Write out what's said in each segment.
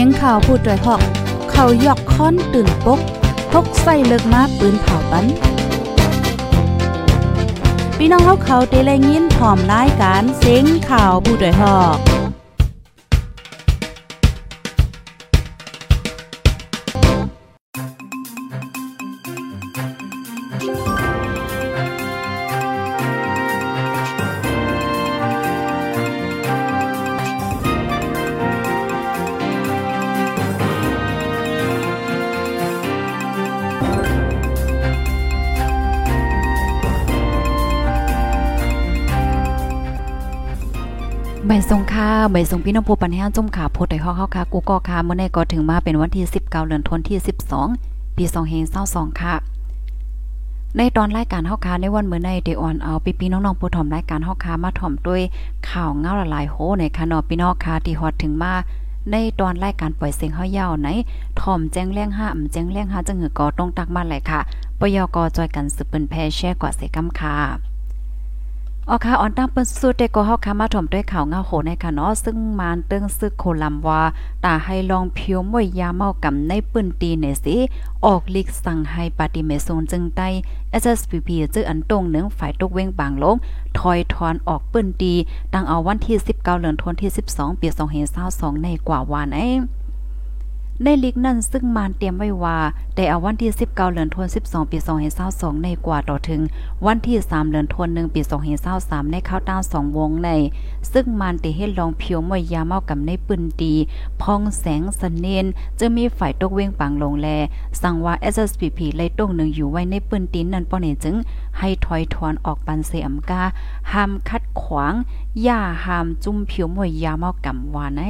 สียงข่าวผู้ด้วยหอก เขายอกค้อนตื่นปกพกใส่เลิกมาปืนเผาปันพี่น้องเขาเขาเตะแลยินพร้อมรายการเสียงข่าวผู้ด้วยหอก ใบทรงค่าใบทรงพี่น้องผู้ปันแห้งจุ่มขาโพดได้ฮอกเฮาค่ะกูก็ค่ะเมื่อในก็ถึงมาเป็นวันที่ 19เดือนธันวาคม12 ปี2522ค่ะ ในตอนรายการเฮาค่ะในวันเมื้อในเดออนเอาพี่พี่น้องๆผู้ถ่อมรายการเฮาค่ะมาถ่อมด้วยข่าวเงาละลายโหในค่ะเนาะพี่น้องค่ะที่ฮอดถึงมาในตอนรายการปล่อยเสียงเฮายาวไหนถ่อมแจ้งแรงห้าอำแจ้งแรงห้าจังหือก็ต้องตักมาเลยค่ะปยกจอยกันสืบเปิ้นแพแช่กว่าเสกำค่ะ ออค่ะออนตั้งเปิ้นสุดเดก็เฮาค่ะมาถมด้วยข่าวเงาโหในค่ะเนาะซึ่งมานเติ้งซึกโคลัมว่าตาให้ลองเพียวมวยยาเมากำในปื้นตีเนี่ยสิออกลิกสั่งให้ปฏิเมโซนจึงใต้ SSPP จื้ออันตรงหนึ่งฝ่ายตกเว้งบางลง ถอยถอนออกปื้นตีตั้งเอาวันที่ 19เดือนธันวาคมที่ 12 ปี2522ในกว่าวานไอ้ ในลิกนั้นซึ่งมานเตรียมไว้ว่าได้เอาวันที่ 19เดือนธันวาคม12 ปี2522ในกว่าต่อถึง วันที่ 3เดือนธันวาคม1ปี2523ในข้าวต้า2วงใน ซึ่งมานติเฮ็ดลองเพียวมวยยาเมากับในปืนดีพองแสงสนเนนจะมีฝ่ายตกเว้งปังลงแล สั่งว่า SSPP เลยตรงหนึ่งอยู่ไว้ในปืนตีนนั้นป้อนี่จึง ให้ถอยถอนออกปันเสียมกาห้ามคัดขวาง อย่าห้ามจุ่มเพียวมวยยาเมากำว่าใน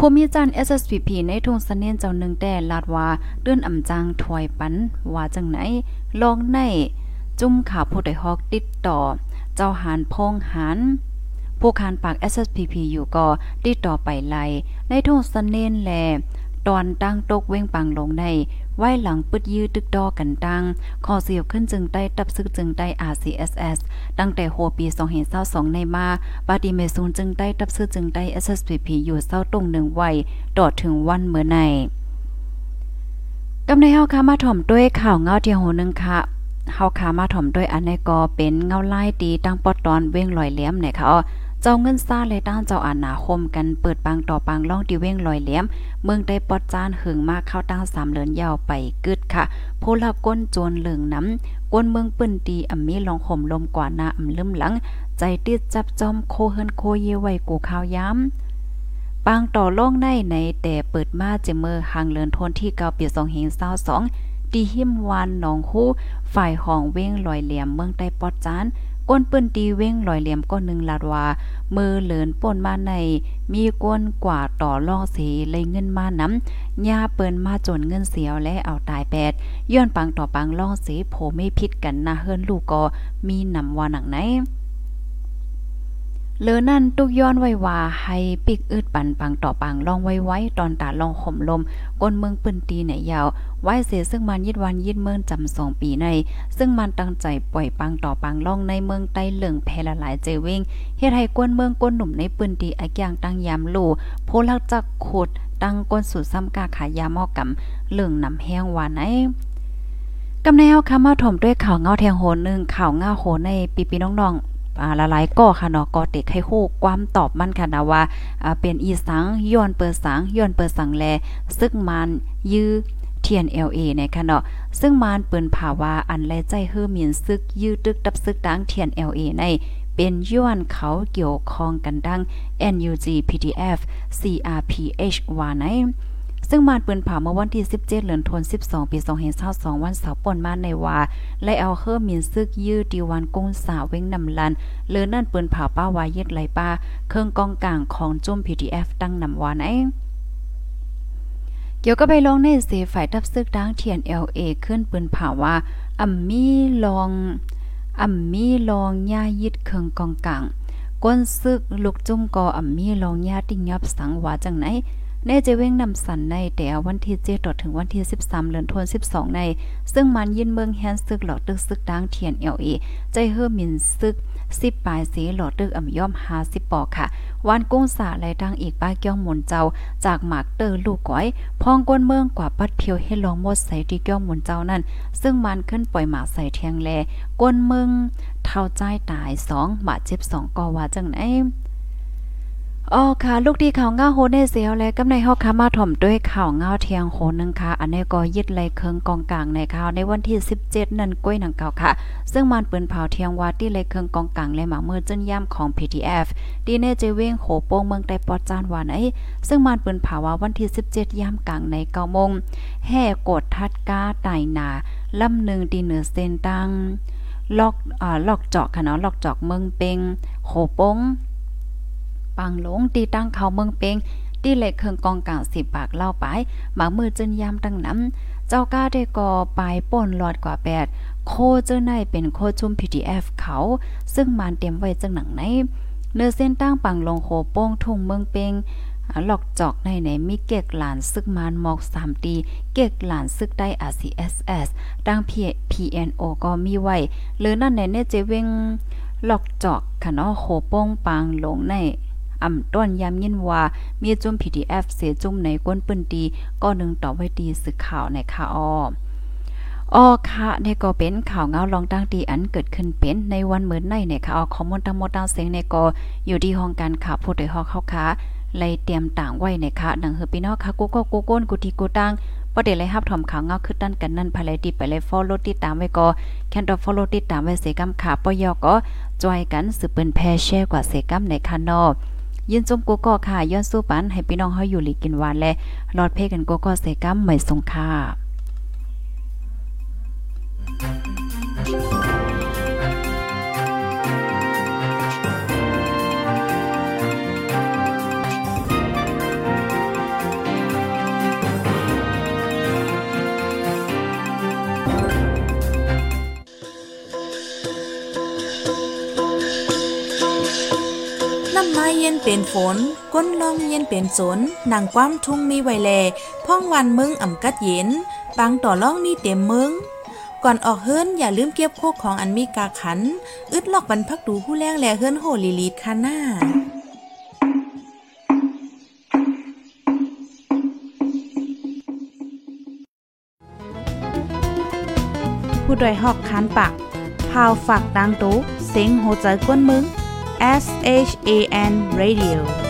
ผู้มีจัน SSPP ในทุ่งสะเนียนเจ้าหนึ่งแต่ลาดว่าเดือนอำจางถวยปัน ว่าจังไหน ลองใน จุ่มข่าวผู้ใดฮอกติดต่อ เจ้าหานพงหานผู้คานปาก SSPP อยู่ก็ติดต่อไปไลในทุ่งสะเนียนแล ตอนตั้งตกเว้งปังลงในไว้หลังปึดยื้อตึกดอกันตั้งขอเสียบขึ้นจึงได้ตับซึกจึงได้ RCSS ตั้งแต่โฮปี2022ในมาปาติเมซูนจึงได้ตับซึกจึงได้ SSPP อยู่เศร้าตรงหนึ่งไว้ต่อถึงวันเมื่อในกำในเฮาค่ะมาถ่อมด้วยข่าวเงาเที่ยวโหนึงค่ะเฮาค่ะมาถ่อมด้วยอันในก็เป็นเงาไล่ตีตั้งปอดตอนเว้งลอยเหลี่ยมเนี่ยค่ะ เจ้าเงินซ่าเลยต้านเจ้าอานาคมกันเปิดปังต่อปังล่องดีเว้งลอยเหลี่ยม เมืองได้ปอดจานหึงมากเข้าตั้งสามเหลือนยาวไปกึดค่ะผู้ละก้นโจรเหลืองน้ำก้นเมืองปื้นตีอ่ำมีลองห่มลมกว่าหน้าอ่ำลืมหลัง ใจติดจับจอมโคเฮินโคเยไว้กูข้าวย้ำปางต่อล่องในในแต่เปิดมาเจเมอร์หางเลินทนที่เกาปีสองเฮงเศร้าสองตีหิมวานหนองฮู้ฝ่ายห้องเว้งลอยเหลี่ยมเมืองใต้ปอดจาน ก้นปืนตีเว้งลอยเหลี่ยมก้นหนึ่งลาดว่า มือเหลินป่นมาใน มีก้นกว่าต่อล่อสีเลยเงินมาน้ำยาเปิ้นมาจนเงินเสียวและเอาตายแปดย้อนปังต่อปังล่อสีโผไม่พิษกันนะเฮิรนลูกก็มีนำว่าหนังไหน เลือนั่นตุกย้อนไว้ว่าให้ปิกอึดปันปังต่อปังลองไว้ไว้ตอนตาลองห่มลมก้นเมืองปืนตีเนี่ยยาวไว้เสียซึ่งมันยิดวันยิดเมืองจำสองปีใน ซึ่งมันตั้งใจปล่อยปังต่อปังลองในเมืองใต้เหลืองแพละหลายเจวิงเฮ็ดให้ก้นเมืองก้นหนุ่มในปืนตีอักอย่างตั้งยามลู่โพลักจักขุดตั้งก้นสุดซ้ำกาขายยาหม้อกำเหลืองนำแห้งวานไหนกำแนวคำมาถมด้วยข่าวเงาแทงโหนึงข่าวเงาโหในปีปีน้องๆ ละลายก็ค่ะเนาะก็เต็กให้ฮู้ความตอบมันค่ะนะว่าเป็นอีสังย้อนเปิดสังย้อนเปิดสังแลซึ่งมันยื้อ TNLA นะคะเนาะซึ่งมานเปิ้นภาวะอันแลใจเฮือมีนซึก ยื้อตึกตับซึกดัง TNLA ในเป็นย้อนเขาเกี่ยวข้องกันดัง NUG PDF CRPH ว่าไหน ซึ่งมานปืนเผาเมื่อวันที่ 17 เดือนธันวาคม 12 ปี2522วันเสาร์ป่นมาในว่าและเอาเฮอมินซึกยื้อดีวันกุ้งสาวเว้งนำลันเลือนั่นปืนเผาป้าวายึดไหลป้า เครื่องกองกลางของจุ่ม PDF ตั้งนำวานไอเกี่ยวก็ไปลองในเสฝ่ายทับซึกดังเทียน LA ขึ้นปืนเผาว่าอัมมีลองอัมมีลองย่ายึดเครื่องกองกลางก้นซึกลูกจุ่มกออัมมีลองย่าติงยับสังว่าจังไหน ในเจเว้งนำสันในแต่วันที่7ต่อถึงวันที่ 13เดือนธันวาคม12 ใน ซึ่งมันยินเมืองแฮนซึกหลอดตึกซึกดังเทียนเอลเอใจเฮอมินซึก10ปลายสีหลอดตึกอ่ำย่อม50ปอกค่ะวันกุ้งสาไหลดังอีกป้าเกี้ยวหมุนเจ้า จากหมากเตอร์ลูกก้อย พองก้นเมืองกว่าปัดเพียวให้ลองหมดใส่ที่เกี้ยวหมุนเจ้านั่นซึ่งมันขึ้นปล่อยหมาใส่เทียงแลก้นเมืองเท่าใจตาย2บาดเจ็บ2ก็ว่าจังไหน อ๋อค่ะ ลูกดีข่าวง้าโฮเนเซียวและกำในเฮาค่ะมาถ่อมด้วยข่าวง้าเทียงโหนึงค่ะ อันนี้ก็ยึดไลเคิงกองกลางในข่าวในวันที่ 17 นั่นก้อยหนังเก่าค่ะ ซึ่งมันปืนเผาเทียงวาที่ไลเคิงกองกลางและหมาเมื่อจนย่ำของ PTF ดีเนเจเวงโหโป้งเมืองใต้ปอจานว่าไหนซึ่งมันปืนเผาว่าวันที่ 17 ย่ำกลางใน9โมงแห่กดทัดก้าไตนาลำหนึ่งดีเหนือเส้นตังลอกอ่าลอกเจาะค่ะเนาะลอกเจาะเมืองเปงโหโป้ง ปังหลงตีตั้งเขาเมืองเปงตีเหล็กเครื่องกองกลางสิบปากเล่าไปหมามือจนยามตั้งน้ำเจ้าก้าได้ก่อปลายป่นหลอดกว่าแปดโคเจ้าในเป็นโคจุ่ม PDF เขา ซึ่งมันเตรียมไว้จังหนังไหนเนื้อเส้นตั้งปังลงโหโป้งทุ่งเมืองเปงหลอกจอกในไหนมีเกกหลานซึกมานหมอก3ตีเกกหลานซึกได้ RCSS ดัง PNO ก็มีไว้ หรือนั่นในเนเจเวงหลอกจอกค่ะเนาะโหโป้งปังลงใน อ่ำต้นยามยินว่ามีจุ่ม PDF เสียจุ่มในก้นปืนดีก็นึงต่อไว้ดีสึกข่าวในค่ะอ้ออ๋อค่ะนี่ก็เป็นข่าวเงาลองตั้งดีอันเกิดขึ้นเป็นในวันเหมือนในเนี่ยค่ะอาข้อมูลทั้งหมดตั้งเสียงในก็อยู่ที่ห้องการข่าวผู้โดยฮอเข้าค่ะเลยเตรียมต่างไว้ในค่ะดังเฮอพี่น้องค่ะกูก็กูก้นกูทีกูตั้งประเดี๋ยวเลยรับถอมข่าวเงาขึ้นด้านกันนั่นภายเลยดีไปเลย follow ติดตามไว้ก็แคนดอ follow ติดตามไว้เสกำขาปยอก็จอยกันสืบเป็นแพร่แชร์กว่าเสกำในคานอ ยินจมกูก็ค่ะย้อนสู้ปันให้พี่น้องเฮาอยู่หลีกินหวานและรอดเพกันกูก็เสกัมเหมยสงค่า เย็นเป็นฝน ก้นลองเย็นเป็นสนนางความทุ่งมีไวแลพ่องวันมึงอ่ำกัดเย็นปางต่อล่องมีเต็มมึงก่อนออกเฮิรนอย่าลืมเก็บโคกของอันมีกาขัน อึดลอกบรรพักดูผู้แรงแลเฮิรนโหลีลีดคาหน้าผู้ดยหอกคันปากพาวฝากดังตู้เซ็งโหใจก้นมึง S H A N Radio